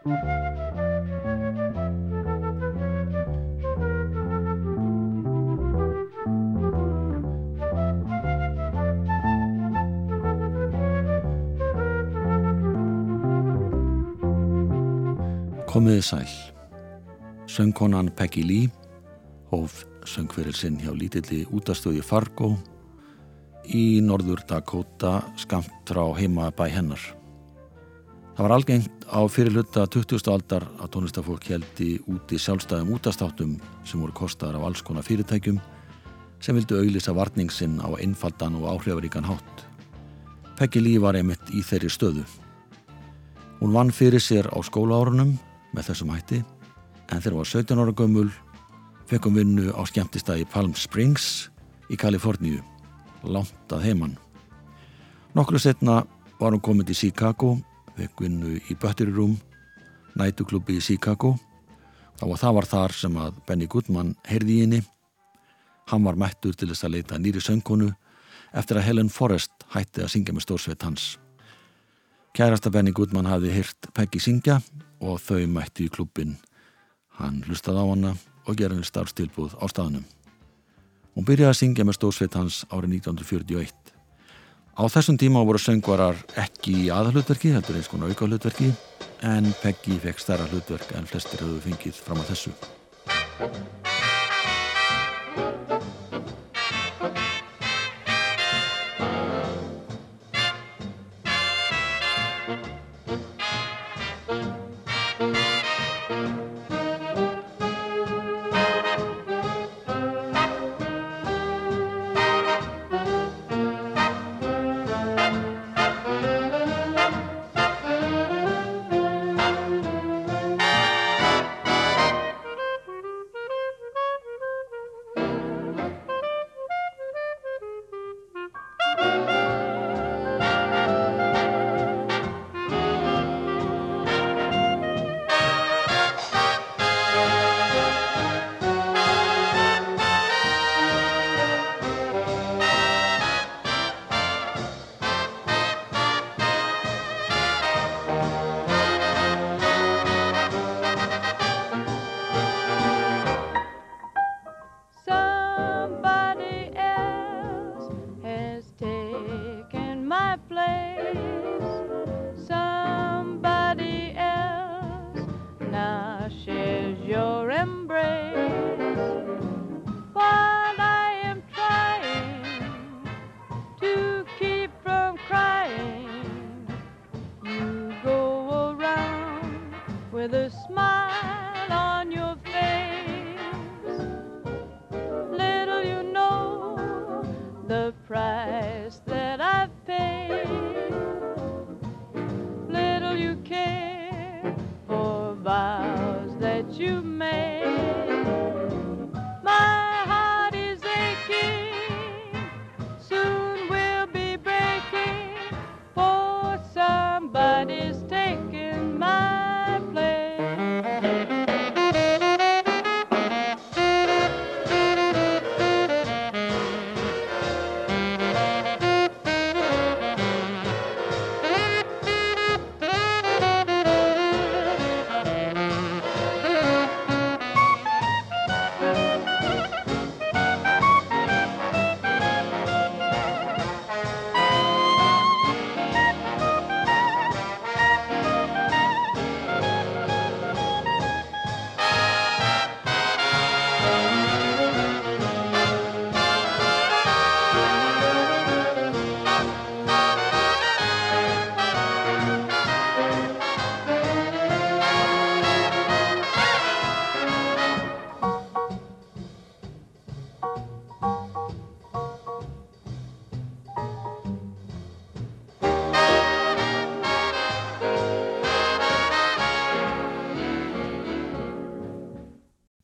Komiði sæl. Söngkonan Peggy Lee hóf söngferil sinn hjá lítilli útastöði Fargo í norður Dakota skamt frá heima bæ hennar. Það var algengt á fyrirluta 20. aldar að tónlistafólk heldi úti sjálfstæðum útastáttum sem voru kostaðar af alls konar fyrirtækjum sem vildu auglisa varningsinn á einfaldan og áhrifaríkan hátt. Peggy Lee var einmitt í þeirri stöðu. Hún vann fyrir sér á skólaárunum með þessum hætti en þegar var 17 ára gömul fekkum vinnu á skemmtistæði Palm Springs í Kaliforníu langt að heimann Nokkru setna var hún komið til Chicago fekk vinnu í Buttery Room nætuklubi í Chicago og það var þar sem að Benny Goodman heyrði í henni hann var mættur til þess að leita nýri söngkonu eftir að Helen Forrest hætti að syngja með stórsveit hans Kærasta Benny Goodman hafði hýrt Peggy syngja og þau mætti í klubbin. Hann hlustaði á hana og gerði henni starfstilbúð á staðnum. Hún byrjaði að syngja með stóðsveit hans árið 1941. Á þessum tíma voru söngvarar ekki í aðalutverki, heldur eins konar auka hlutverki, en Peggy fekk stærra hlutverk en flestir höfðu fengið fram að þessu.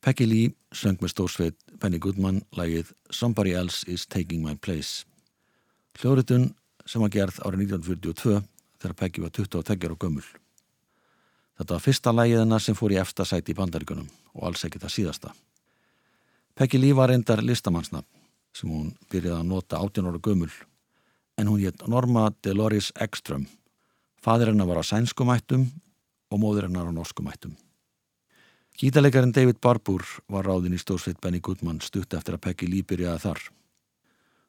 Peggy Lee söng með stórsveit Penny Goodman lægið Somebody Else is Taking My Place. Hljóðritun sem var gerð árið 1942 þegar Peggy var 22 og gömul. Þetta var fyrsta lægið hennar sem fór í efstasæti í bandaríkunum og alls ekki það síðasta. Peggy Lee var reyndar listamannsnafn sem hún byrjaði að nota 18 ára gömul en hún hétt Norma Dolores Ekström. Fadir hennar var á sænskumættum og móður hennar á norskum ættum. Gítalegarinn David Barbour var ráðin í stórsveit Benny Goodman stutt eftir að Peggy Lee byrjaði þar.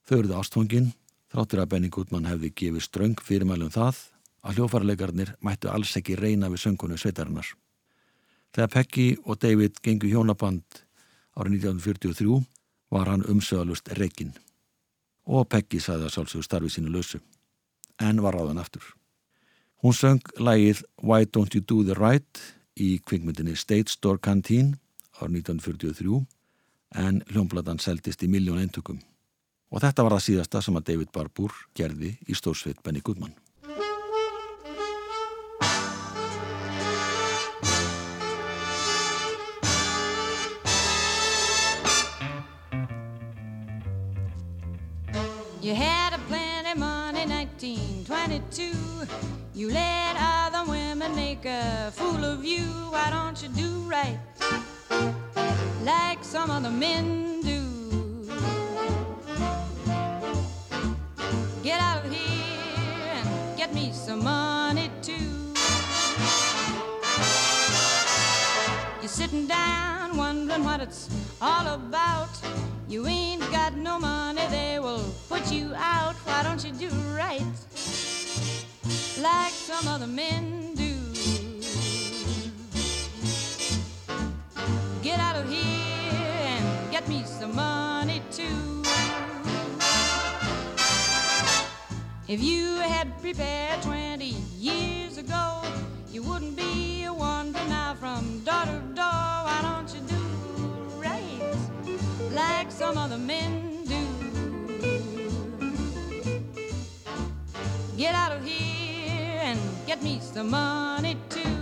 Þau eruðu ástfangin, þráttur að Benny Goodman hefði gefið ströng fyrirmælum það að hljófarleikarnir mættu alls ekki reyna við söngunu sveitarinnar. Þegar Peggy og David gengu hjónaband árið 1943 var hann umsöðalust reygin og Peggy sagði að sálsögur starfi sínu lausu en var ráðan aftur. Hún söng lægið Why Don't You Do The Right í kvikmyndinni State Store Canteen árið 1943 en hljómblatan seldist í miljón eintökum. Og þetta var það síðasta sem að David Barbour gerði í stórsveit Benny Goodman. You had a plenty money 1922 You let other women make a fool of you. Why don't you do right Like some other men do? Get out of here and get me some money too. You're sitting down wondering what it's all about you ain't got no money, they will put you out. Why don't you do right like some other men do? Get out of here and get me some money too. If you had prepared 20 years ago, you wouldn't be a wandering now from door some other men do. Get out of here and get me some money too.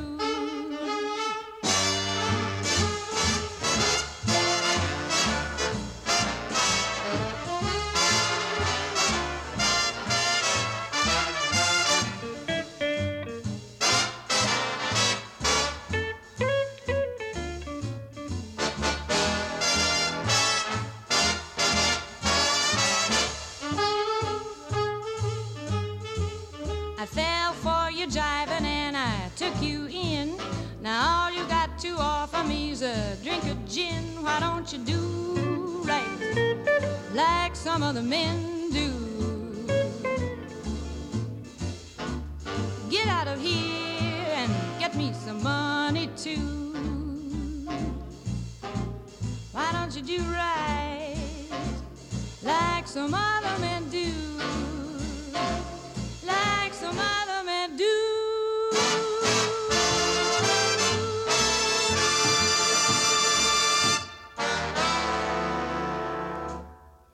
A drink of gin. Why don't you do right like some other men do? Get out of here and get me some money too. Why don't you do right like some other men do? Like some other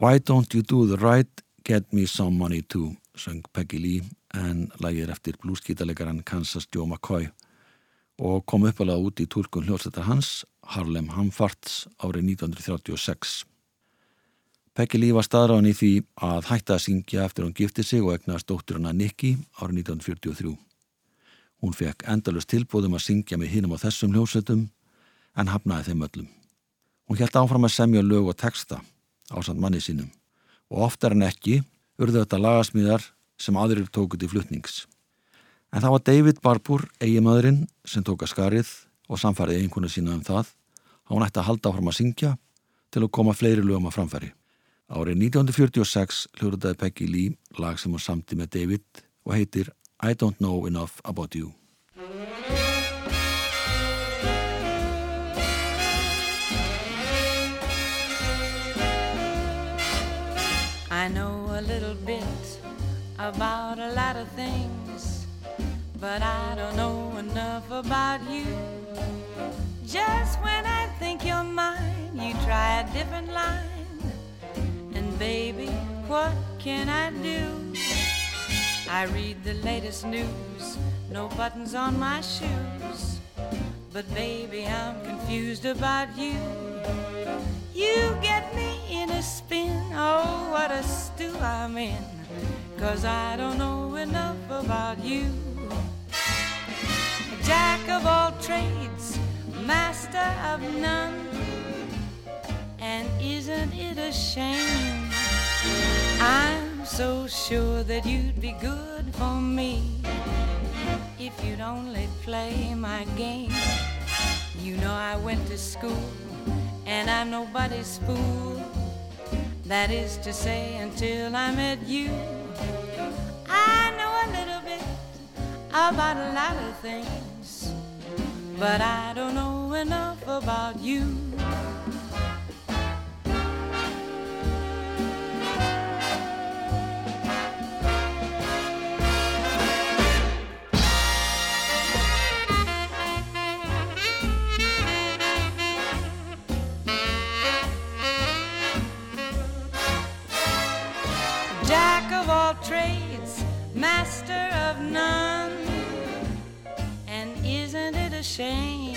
Why Don't You Do The Right, Get Me Some Money Too, söng Peggy Lee en lagið er eftir blúskítalegaran Kansas Joe McCoy og kom uppalega út í tólkun hljóðsættar hans, Harlem Hamfarts, árið 1936. Peggy Lee var staðráðan í því að hætta að syngja eftir hún gifti sig og egnaðast dótturuna Nicky árið 1943. Hún fekk endalust tilbúðum að syngja með hinum á þessum hljóðsættum en hafnaði þeim öllum. Hún held áfram að semja lög og texta á samt manni sínum og oftar en ekki urðu þetta lagasmíðar sem aðrir tóku til flutnings. En það var David Barbour, eigimadurinn, sem tók að skarið og samfærið einhvern sína um það að hún ætti að halda áfram að syngja til að koma fleiri lögum að framfæri. Árið 1946 hljóruðaði Peggy Lee lag sem hún samti með David og heitir I Don't Know Enough About You. About a lot of things, but I don't know enough about you. Just when I think you're mine, you try a different line. And baby, what can I do? I read the latest news, no buttons on my shoes. But baby, I'm confused about you. You get me in a spin, oh, what a stew I'm in. Cause I don't know enough about you. Jack of all trades, master of none. And isn't it a shame? I'm so sure that you'd be good for me if you'd only play my game. You know I went to school and I'm nobody's fool. That is to say, until I met you, I know a little bit about a lot of things, but I don't know enough about you. Trades, master of none. And isn't it a shame?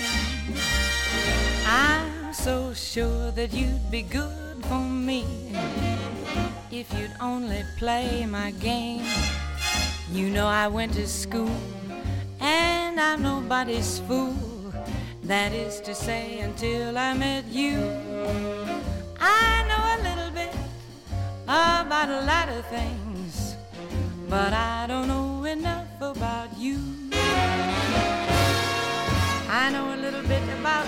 I'm so sure that you'd be good for me if you'd only play my game. You know I went to school and I'm nobody's fool. That is to say, until I met you, I know a little bit about a lot of things but I don't know enough about you. I know a little bit about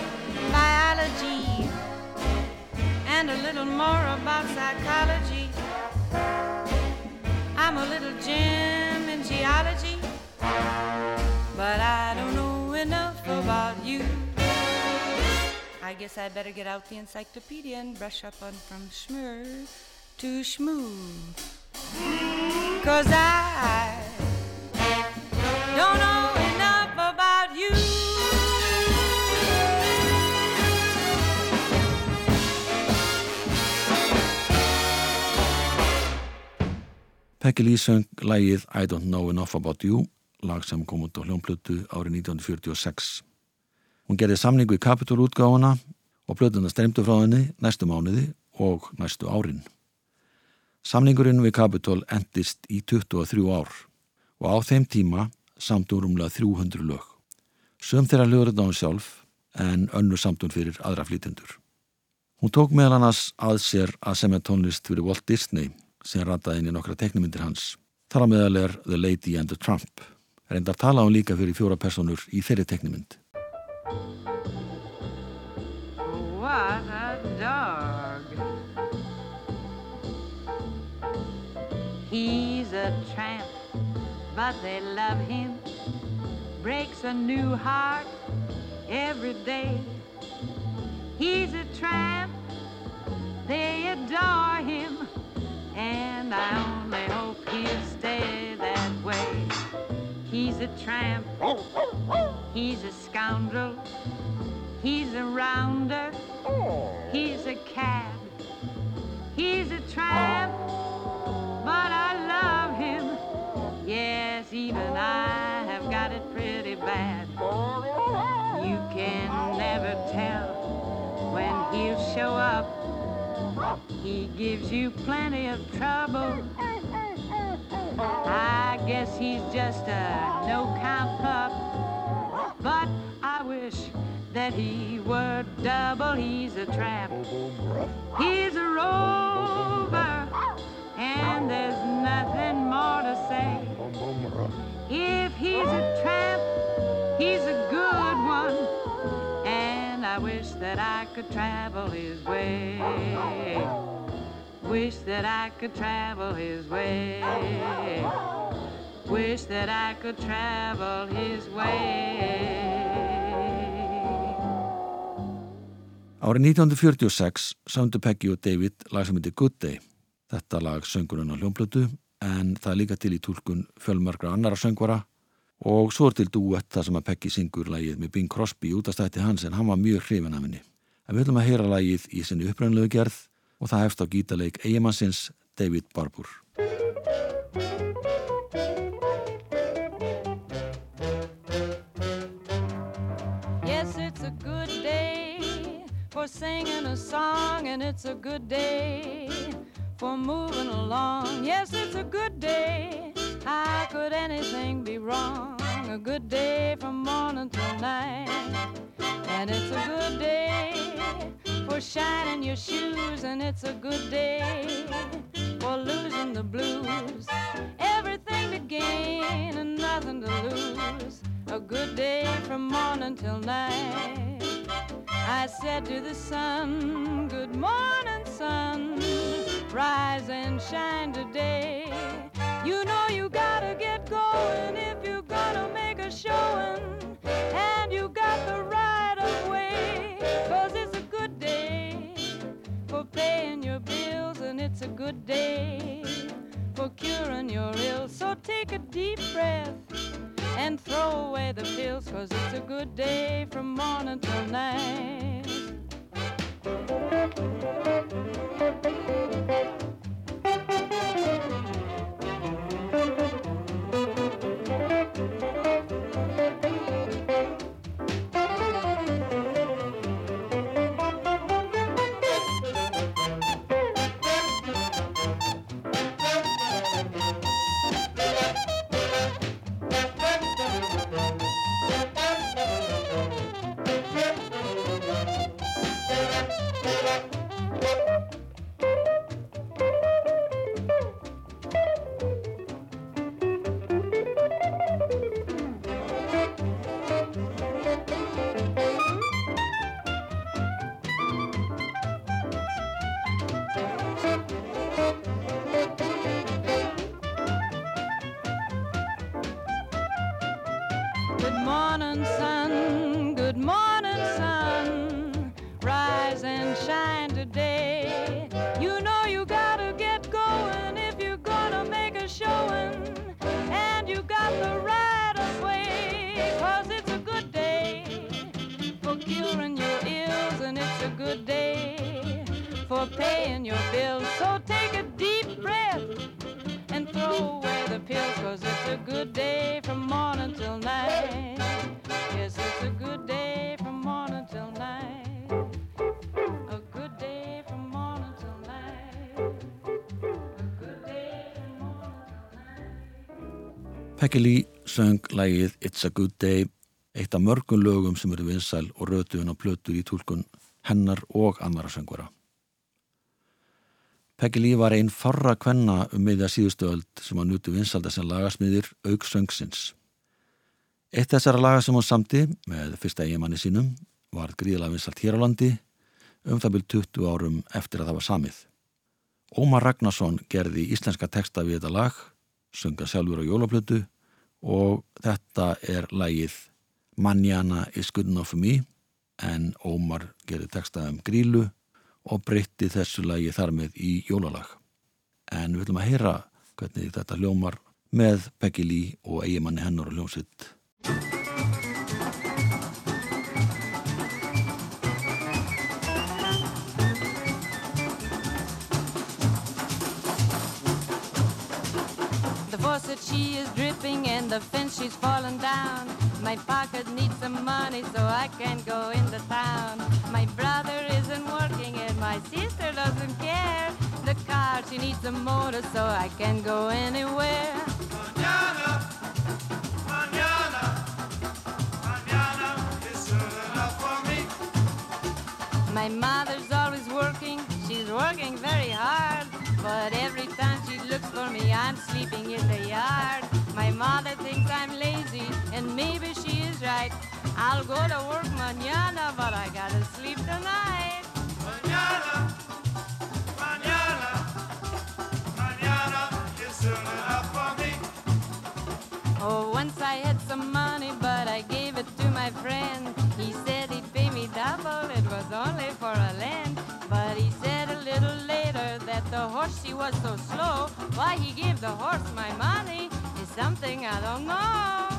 biology and a little more about psychology. I'm a little gem in geology, but I don't know enough about you. I guess I better get out the encyclopedia and brush up on from schmur to schmoo. Cause I don't know enough about you. Peggy Lee söng lægið I Don't Know Enough About You, lag sem kom út á hljónplötu árið 1946. Hún gerði samningu í kapitúrútgáfana og plötuna streymdu frá henni næstu mánuði og næstu árin. Samningurinn við Capitol endist í 23 ár og á þeim tíma samtum rúmlega 300 lög. Söm þeirra lögur þetta á hún sjálf en önnu samtum fyrir aðra flýtendur. Hún tók meðal annars að sér að semja tónlist fyrir Walt Disney sem rataði inn í nokkra teknumindir hans. Á meðal er The Lady and the Trump. Reyndar tala hún líka fyrir fjóra personur í þeirri teknumind. He's a tramp, but they love him. Breaks a new heart every day. He's a tramp, they adore him, and I only hope he'll stay that way. He's a tramp, he's a scoundrel, he's a rounder, he's a cad, he's a tramp but I love him. Yes, even I have got it pretty bad. You can never tell when he'll show up. He gives you plenty of trouble. I guess he's just a no-count pup. But I wish that he were double. He's a tramp. He's a rover and there's nothing more to say. If he's a tramp, he's a good one, and I wish that I could travel his way. Wish that I could travel his way. Wish that I could travel his way. Árið 1946 söndu Peggy og David lag sem heitir Good Day Þetta lag söngurinn á hljómblötu en það er líka til í tólkun fjölmargra annara söngvara og svo er til duett það sem að Peggy syngur lagið með Bing Crosby út af stætti hans en hann var mjög hrifin af henni. En við höfum að heyra lagið í sinni upprænlegu gerð og það hefst á gítaleik eigimannsins David Barbour. Singing a song and it's a good day for moving along. Yes, it's a good day. How could anything be wrong? A good day from morning till night. And it's a good day for shining your shoes, and it's a good day for losing the blues. Everything to gain and nothing to lose. A good day from morning till night. I said to the sun, Good morning, sun. Rise and shine today. You know you gotta get going if you're gonna make a showing. And you got the right of way. Cause it's a good day for paying your bills, and it's a good day for curing your ills. So take a deep breath and throw away the pills, cause it's a good day from morning till night. Morning, sun. Good morning, sun. Rise and shine today. You know you gotta get going if you're gonna make a showing. And you got the right of way, cause it's a good day for curing your ills, and it's a good day for paying your bills. So take Peggy Lee söng lægið It's a Good Day, eitt af mörgum lögum sem eru vinsæl og rötuðun á plötur í tólkun hennar og annara söngvara. Peggy Lee var einn farra kvenna um miðja síðustööld sem að nutu vinsalda sem lagasmiðir auk söngsins. Eitt þessara laga sem hún samti með fyrsta eigimanni sínum var gríðilega vinsalt hér á landi um það byrj 20 árum eftir að það var samið. Ómar Ragnarsson gerði íslenska texta við þetta lag, sönga sjálfur á jólaplötu og þetta er lagið Manjana is good enough for me en Ómar gerði texta um grílu og breytti þessu lagi þar með í jólalag. En við viljum að heyra hvernig þetta hljómar með Peggy Lee og eigimanni hennar og hljómsitt. The fence she's fallen down. My pocket needs some money so I can go into town. My brother isn't working and my sister doesn't care. The car she needs a motor so I can go anywhere. Mañana, mañana is soon enough for me. My mother's always working, she's working very hard. But every time she looks for me, I'm sleeping in the yard. My mother thinks I'm lazy, and maybe she is right. I'll go to work mañana, but I gotta sleep tonight. Mañana, mañana, mañana is soon enough for me. Oh, once I had some money, but I gave it to my friend. He said he'd pay me double, it was only for a land. But he said a little later that the horse she was so slow. Why he gave the horse my money something I don't know.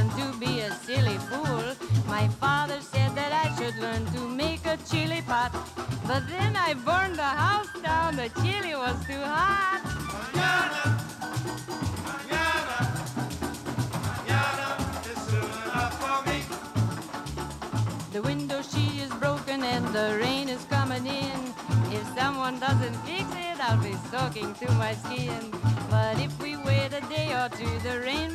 Learned to be a silly fool. My father said that I should learn to make a chili pot. But then I burned the house down, the chili was too hot. Mañana, mañana, mañana is soon enough for me. The window she is broken and the rain is coming in. If someone doesn't fix it, I'll be soaking to my skin. But if we wait a day or two, the rain.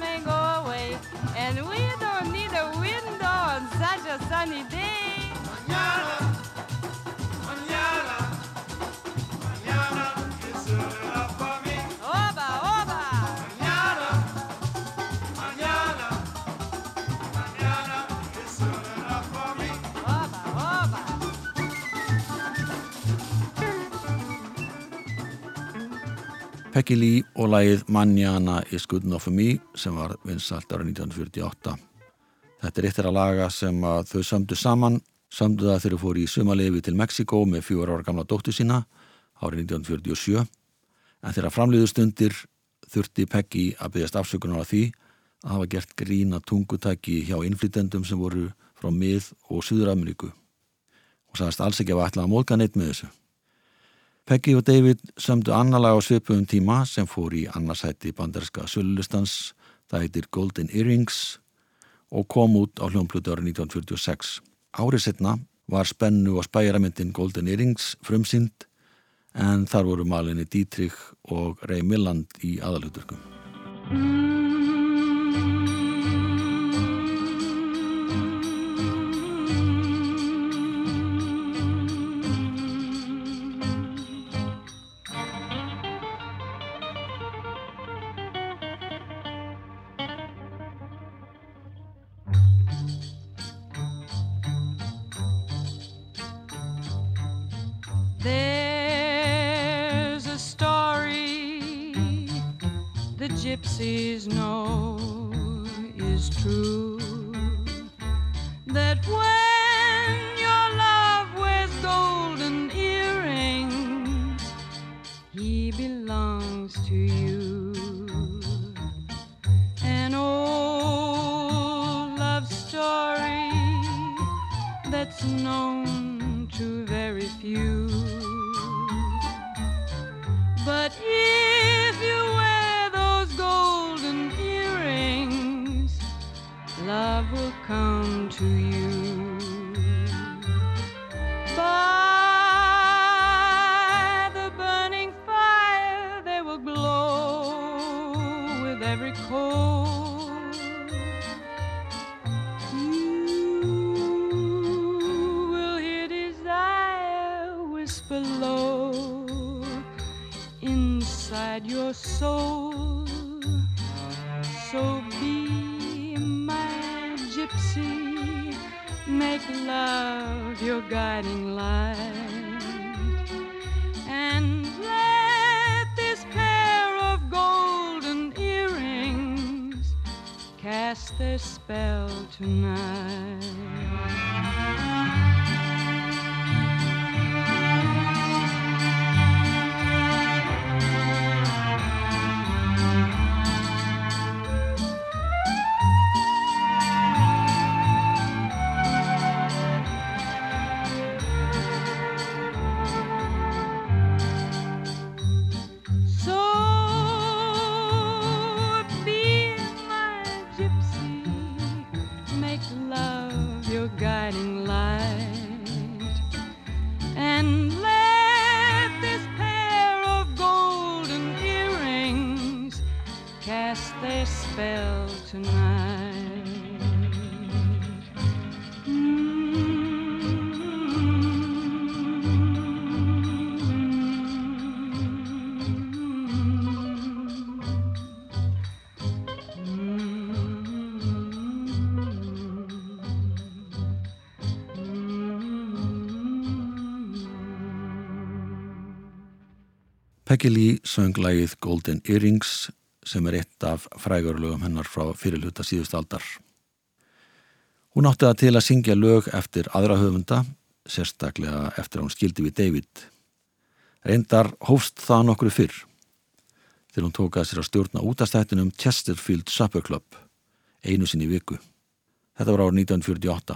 And we don't need a window on such a sunny day. Peggy Lee og lagið Manjana is Good Enough For Me sem var vinsalt ára 1948. Þetta er eitt þeirra laga sem að þau sömdu saman, sömdu það þegar þau fóru í sumalefi til Mexiko með fjóra ára gamla dóttu sína árið 1947 en þeirra framliðu stundir þurfti Peggy að byggjast afsökunar á því að hafa gert grína tungutæki hjá innflytendum sem voru frá mið- og Suður-Ameríku og sagðist alls ekki að ætla að móðga neitt með þessu. Peggy og David sömdu annalega á svipum tíma sem fór í annarsætti banderska sölulistans, það heitir Golden Earrings og kom út á hljómplutu árið 1946. Árið setna var spennu og spæjaramyndin Golden Earrings frumsynd en þar voru malinni Dietrich og Ray Milland í aðalhuturkum. Gypsies know is true. That when Peggy Lee söng lagið Golden Earrings sem er eitt af frægurlögum hennar frá fyrirluta síðust aldar. Hún átti það til að syngja lög eftir aðra höfunda, sérstaklega eftir að hún skildi við David. Reyndar hófst það nokkru fyrr, þegar hún tók að sér að stjórna útastættinum Chesterfield Supper Club, einu sinni viku. Þetta var árið 1948.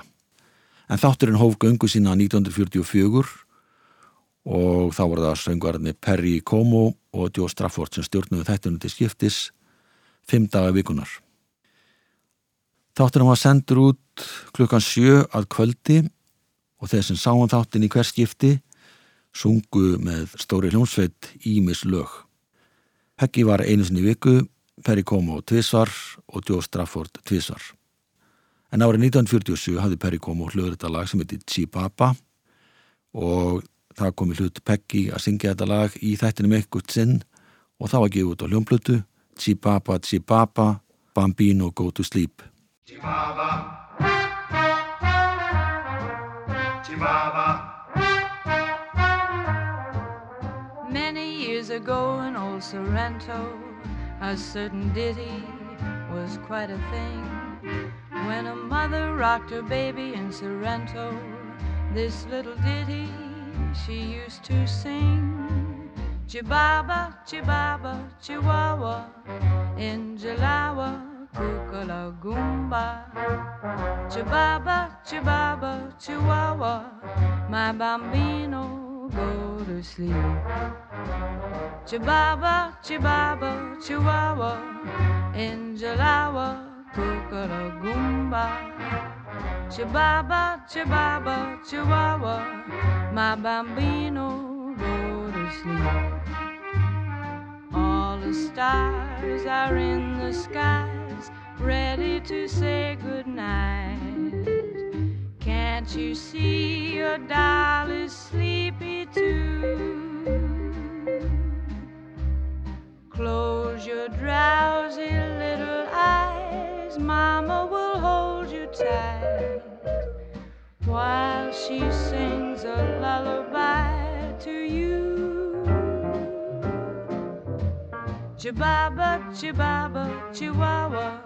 En þátturinn hóf göngu sína 1944 og þá var það söngarni Perry Como og Joe Strafford sem stjórnuði þættunum til skiptis fimm daga vikunar. Þátturinn var sendur út klukkan sjö að kvöldi og þeir sem sáum þáttin í hver skipti sungu með stóri hljómsveit Ímis lög. Peggy var einu sinni viku, Perry Como tvísvar og Joe Strafford tvísvar. En árið 1947 hafði Perry Como hljóður þetta lag sem heiti Chibaba og það kom í hlut Peggy að syngja þetta lag í þættinum ekkert sinn og það var gefið út á hljómplutu Chibaba Chibaba Bambino Go to Sleep Chibaba. Chibaba. Many years ago in old Sorrento, a certain ditty was quite a thing. When a mother rocked her baby in Sorrento, this little ditty she used to sing. Chibaba, chibaba, chihuahua, in Jalawa, kukala goomba. Chibaba, chibaba, chihuahua, my bambino, go to sleep. Chibaba, chibaba, chihuahua, in Jalawa, kukala goomba. Chibaba, chibaba, chihuahua, my bambino, go to sleep. All the stars are in the skies, ready to say goodnight. Can't you see your doll is sleepy too? Close your drowsy little eyes, Mama will hold you tight while she sings a lullaby to you. Chibaba, chibaba, chihuahua,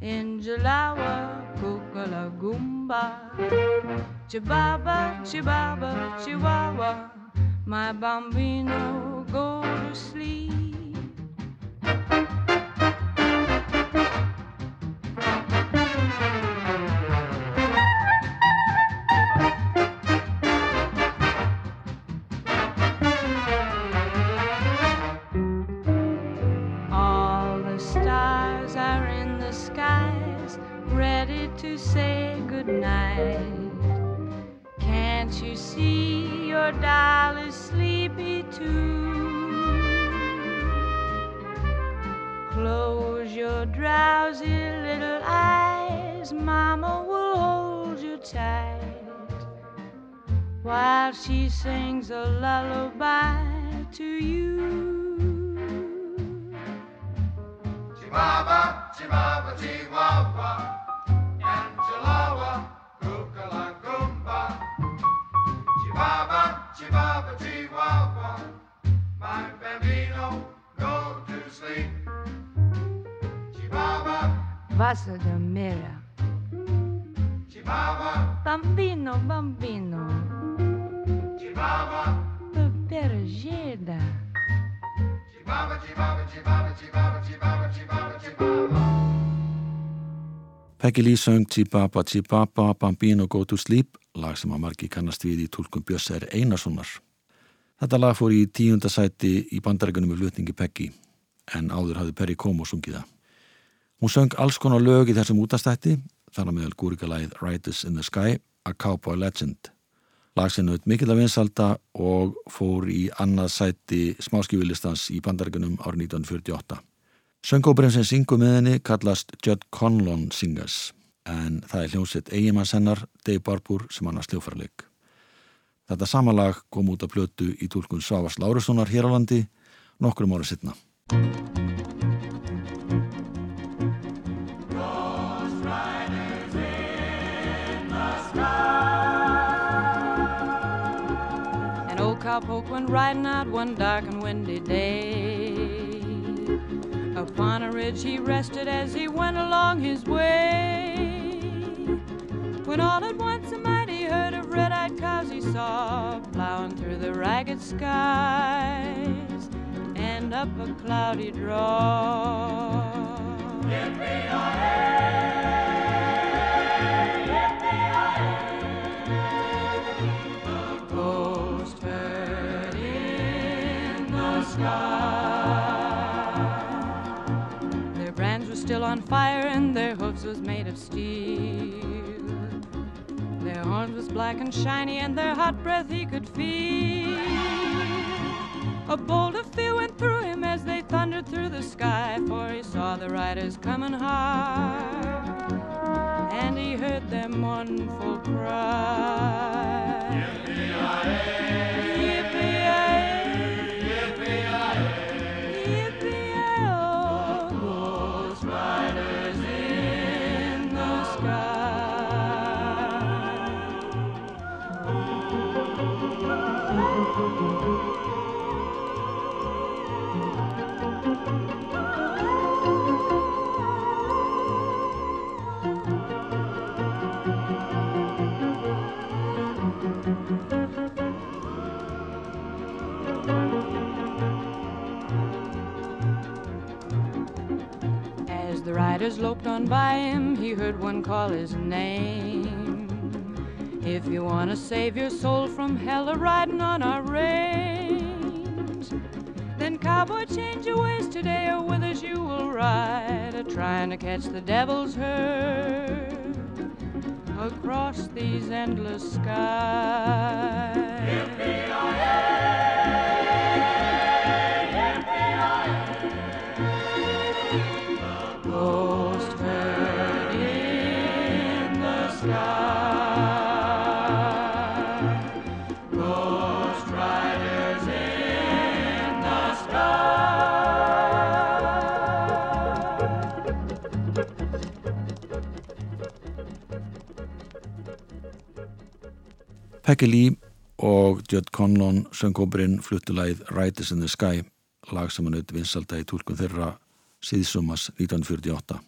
in Jalawa, kukala goomba. Chibaba, chibaba, chihuahua, my bambino, go to sleep. Say goodnight. Can't you see your doll is sleepy too? Close your drowsy little eyes, Mama will hold you tight while she sings a lullaby to you. Chibaba, chibaba, chihuahua, Vasa da mera, chibaba, bambino, bambino, chibaba, pergeda. chibaba, chibaba, chibaba, chibaba, chibaba, chibaba, chibaba. Peggy Lee söng Chibaba Chibaba Bambino Go to Sleep lag sem að margi kannast við í tólkum Björns er Einarssonar. Þetta lag fór í tíunda sæti í bandarækunum með flutningi Peggy en áður hafði Perry Como sungið það. Hún söng alls konar lög í þessum útastætti að meðal gúrikalæð Riders in the Sky a Cowboy Legend. Lag sem naut mikill að vinsalda og fór í annað sæti smáskífilistans í bandarækunum árið 1948. Söngóparinn sem syngur með henni kallast Judd Conlon Singers en það er hljómsett eigimanns hennar Dave Barbour sem hann að sljófarleik. Þetta samalag kom út af plötu í tólkun Svavars Lárussonar hér á landi nokkrum ára setna. Cowpoke went riding out one dark and windy day. Upon a ridge he rested as he went along his way. When all at once a mighty herd of red-eyed cows he saw plowing through the ragged skies and up a cloudy draw. sky. Their brands were still on fire and their hooves was made of steel. Their horns was black and shiny and their hot breath he could feel. A bolt of fear went through him as they thundered through the sky, for he saw the riders coming hard, and he heard their mournful cry. Riders loped on by him, he heard one call his name. If you want to save your soul from hell a riding on our range, then cowboy, change your ways today, or with us you will ride, a trying to catch the devil's herd across these endless skies. Peggy Lee og Judd Conlon söngóbrinn fluttulæð Riders in the Sky lag sem hann auðvitað vinsalda í tólkun þeirra síðsumas 1948.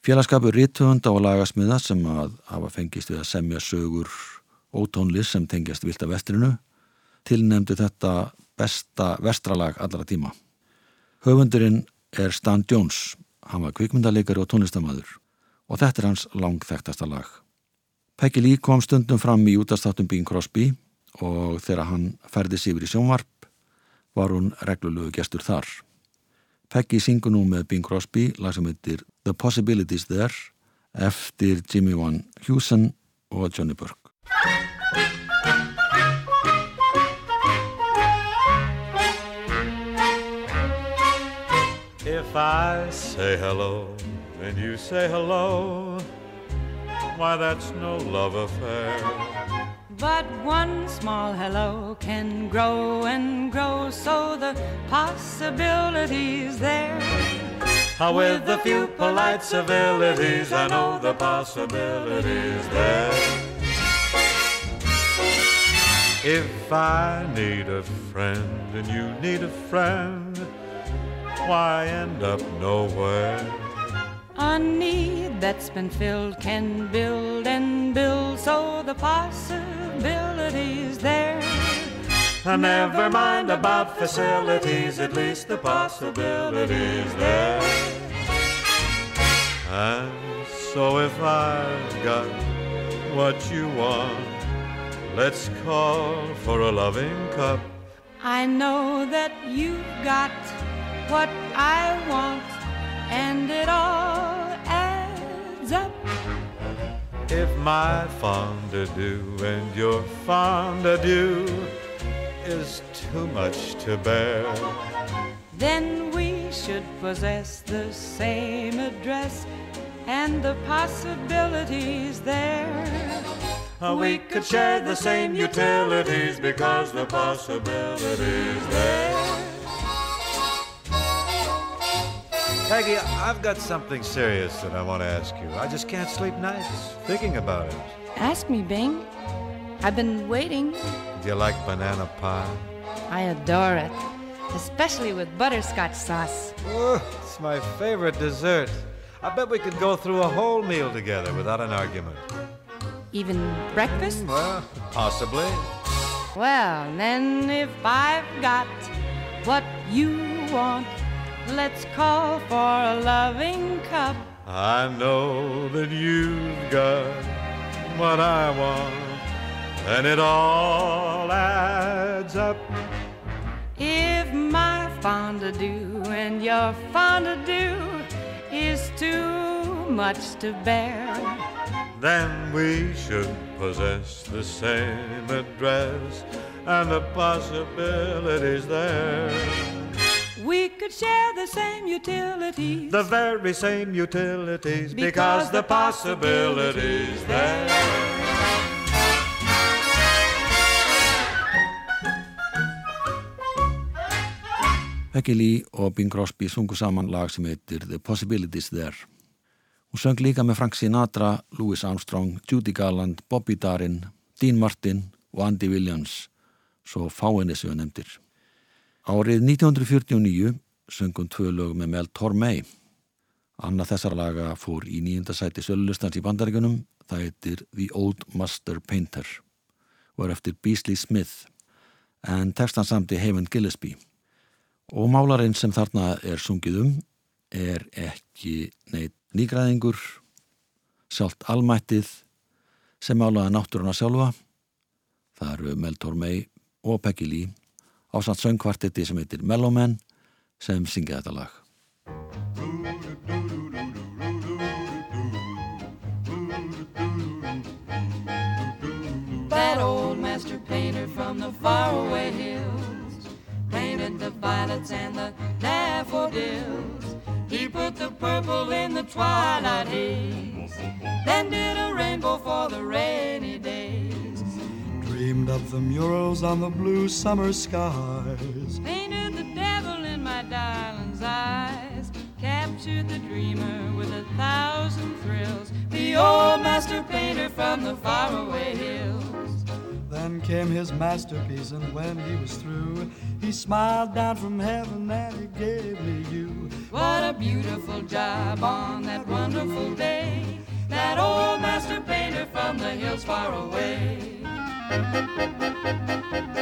Félagskapur Rítuhunda og lagasmiða sem að hafa fengist við að semja sögur ótónlis sem tengjast vilt af vestrinu tilnefndu þetta besta vestralag allra tíma. Höfundurinn er Stan Jones, hann var kvikmyndalegari og tónlistamæður og þetta er hans langþæktasta lag. Peggy Lee kom stundum fram í útastáttum Bing Crosby og þegar hann ferði sig yfir í sjónvarp var hún reglulegu gestur þar. Peggy syngur nú með Bing Crosby lag sem heitir The Possibilities There eftir Jimmy Van Heusen og Johnny Burke. If I say hello and you say hello, why that's no love affair. But one small hello can grow and grow, so the possibilities there. How with a few polite civilities, I know the possibilities there. If I need a friend and you need a friend, why end up nowhere? A need that's been filled can build and build, so the possibilities there. And never mind about facilities, at least the possibilities there. And so if I've got what you want, let's call for a loving cup. I know that you've got what I want, and it all adds up. If my fondue and your fondue is too much to bear, Then we should possess the same address and the possibilities there. Uh, we could share the same utilities because the possibilities there. Peggy, I've got something serious that I want to ask you. I just can't sleep nights thinking about it. Ask me, Bing. I've been waiting. Do you like banana pie? I adore it, especially with butterscotch sauce. It's my favorite dessert. I bet we could go through a whole meal together without an argument. Even breakfast? Hmm, well, possibly. Well, then, if I've got what you want, let's call for a loving cup. I know that you've got what I want, and it all adds up. If my fond fondue and your fond fondue is too much to bear. Then we should possess the same address and the possibilities there. We could share the same utilities. The very same utilities because, the possibilities there. Peggy Lee og Bing Crosby sungu saman lag sem heitir The Possibilities There. Hún söng líka með Frank Sinatra, Louis Armstrong, Judy Garland, Bobby Darin, Dean Martin og Andy Williams, svo fáinni sem við nefndir. Árið 1949 söngum tvö lög með Mel Tormey. Anna þessar laga fór í nýjunda sæti sölustans í bandaríkunum, það heitir The Old Master Painter er eftir Beasley Smith en textan samti Haven Gillespie. Og málarinn sem þarna er sungið um er ekki neitt nýgræðingur, sjálft almættið sem málaði náttúruna sjálfa. Það eru Mel Tormey og Peggy Lee á samt söngkvartetti sem heitir Mellowman sem syngja þetta lag. That old master painter from the faraway hills painted the violets and the daffodils. He put the purple in the twilight haze, then did a rainbow for the rainy days. Dreamed up the murals on the blue summer skies. Painted the devil in my darling's eyes, captured the dreamer with a thousand thrills. The old master painter from the faraway hills. Then came his masterpiece, and when he was through, he smiled down from heaven and he gave me you. What a beautiful job on that wonderful day. That old master painter from the hills far away. Thank you.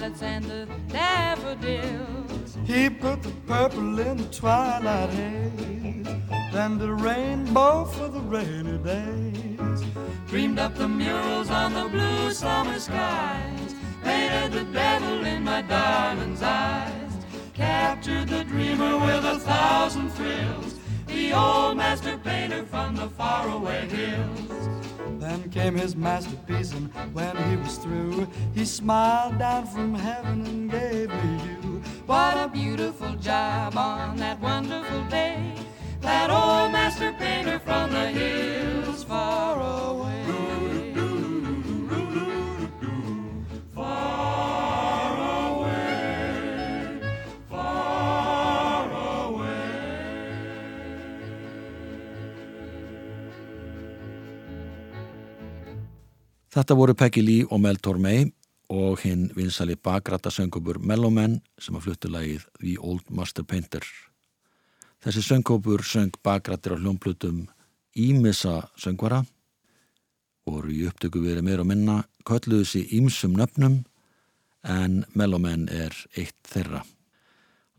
Violets and the daffodils. He put the purple in the twilight haze, then the rainbow for the rainy days. Dreamed up the murals on the blue summer skies. Painted the devil in my darling's eyes. Captured the dreamer with a thousand thrills. The old master painter from the faraway hills. Then came his masterpiece, and when he was through, he smiled down from heaven and gave me you. What a beautiful job on that wonderful day. That old master painter from the hills far away. Þetta voru Peggy Lee og Mel Tormey og hinn vinsali bakrata söngkópur Mellowman sem að fluttu lagið The Old Master Painter. Þessi söngkópur söng bakrattir á hljómplutum Ímissa söngvara voru í upptöku verið meira og minna kölluðu sér ímsum nöfnum en Mellowman er eitt þeirra.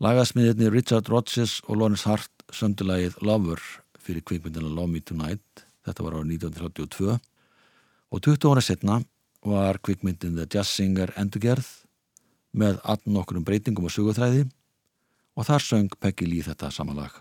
Lagasmiðirni Richard Rodgers og Lawrence Hart söndu lagið Lover fyrir kvikmyndina Love Me Tonight þetta var árið 1932 og 20 ára setna var kvikmyndin The Jazz Singer endurgerð með alln okkurum breytingum og sögutræði og þar söng Peggy Lee þetta samanlag.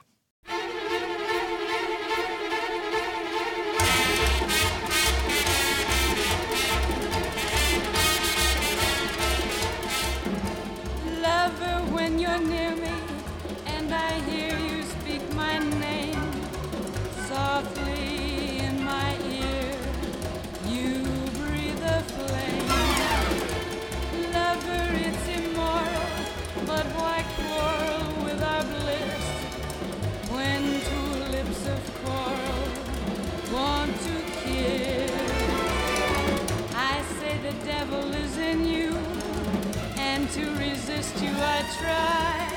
Tried,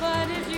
but if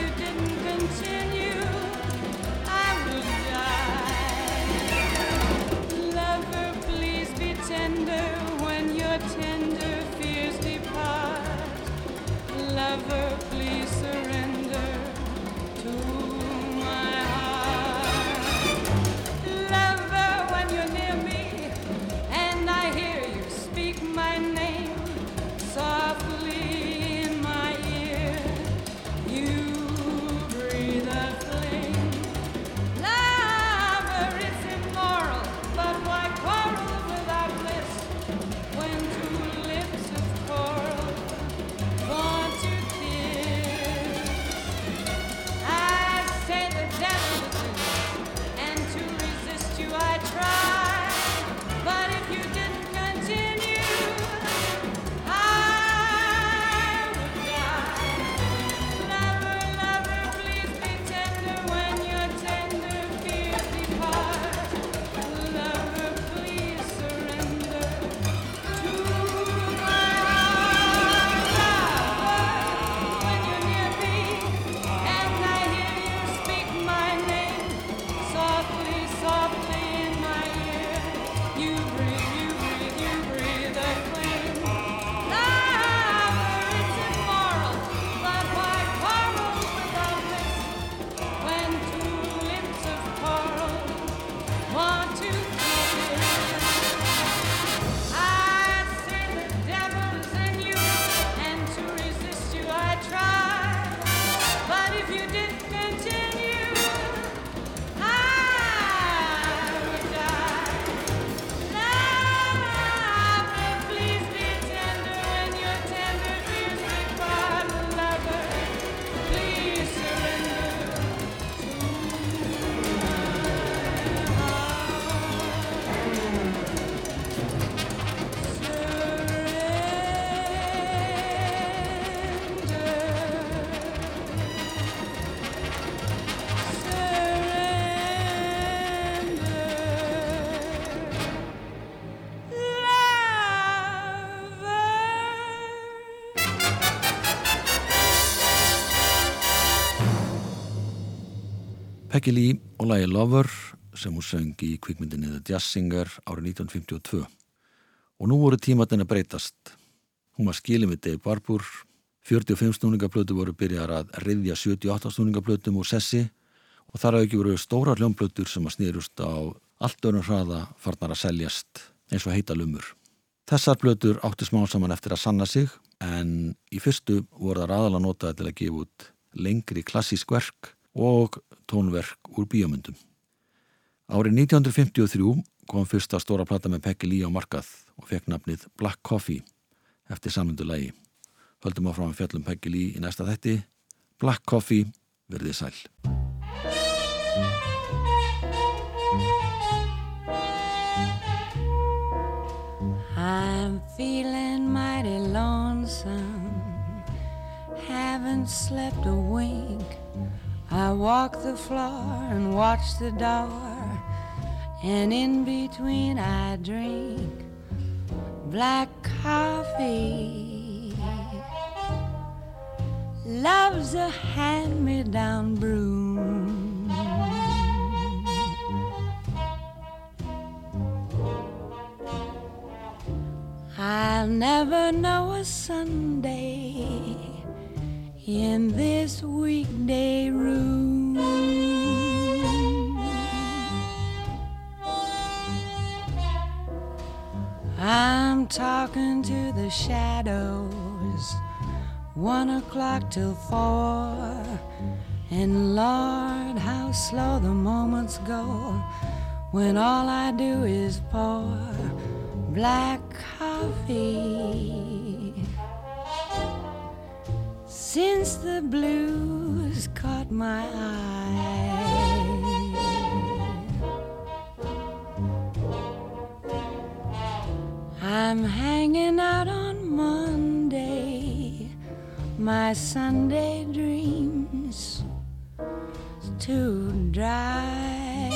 Peggy Lee og lagi Lover sem hún söng í kvikmyndinni The Jazz Singer árið 1952 og nú voru tímatinn að breytast. Hún var skilin við Dave Barbour 45 snúningaplötu voru byrjar að riðja 78 snúningaplötum úr sessi og þar hafði ekki voru stóra hljómplötur sem að snýrust á allt öðrum hraða farnar að seljast eins og heita lumur. Þessar plötur áttu smá saman eftir að sanna sig en í fyrstu voru það aðalega notaði til að gefa út lengri klassísk verk og tónverk úr bíómyndum. Árið 1953 kom fyrsta stóra plata með Peggy Lee á markað og fekk nafnið Black Coffee eftir samlundu lægi. Höldum áfram að fjallum Peggy Lee í næsta þetti. Black Coffee, verðið sæl. I'm feeling mighty lonesome, haven't slept a wink. I walk the floor and watch the door, and in between I drink black coffee. Love's a hand me down broom. I'll never know a Sunday in this weekday room. I'm talking to the shadows, one o'clock till four. And Lord, how slow the moments go when all I do is pour black coffee. Since the blues caught my eye, I'm hanging out on Monday, my Sunday dreams too dry.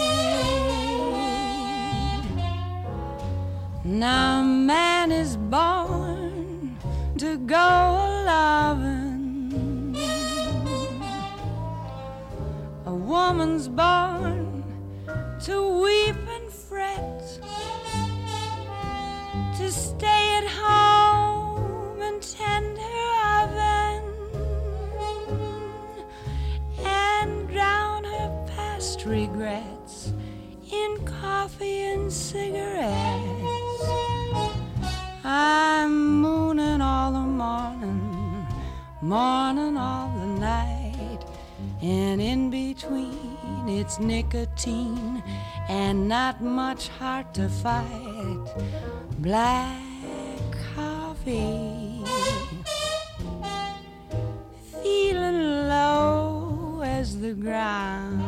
Now man is born to go loving. Woman's born to weep and fret, to stay at home and tend her oven, and drown her past regrets in coffee and cigarettes. I'm mooning all the morning, morning all the night, and in between it's nicotine and not much heart to fight. Black coffee, feeling low as the ground.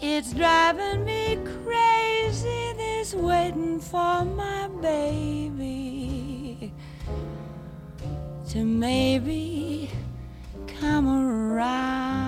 It's driving me crazy, this waiting for my baby to maybe come around.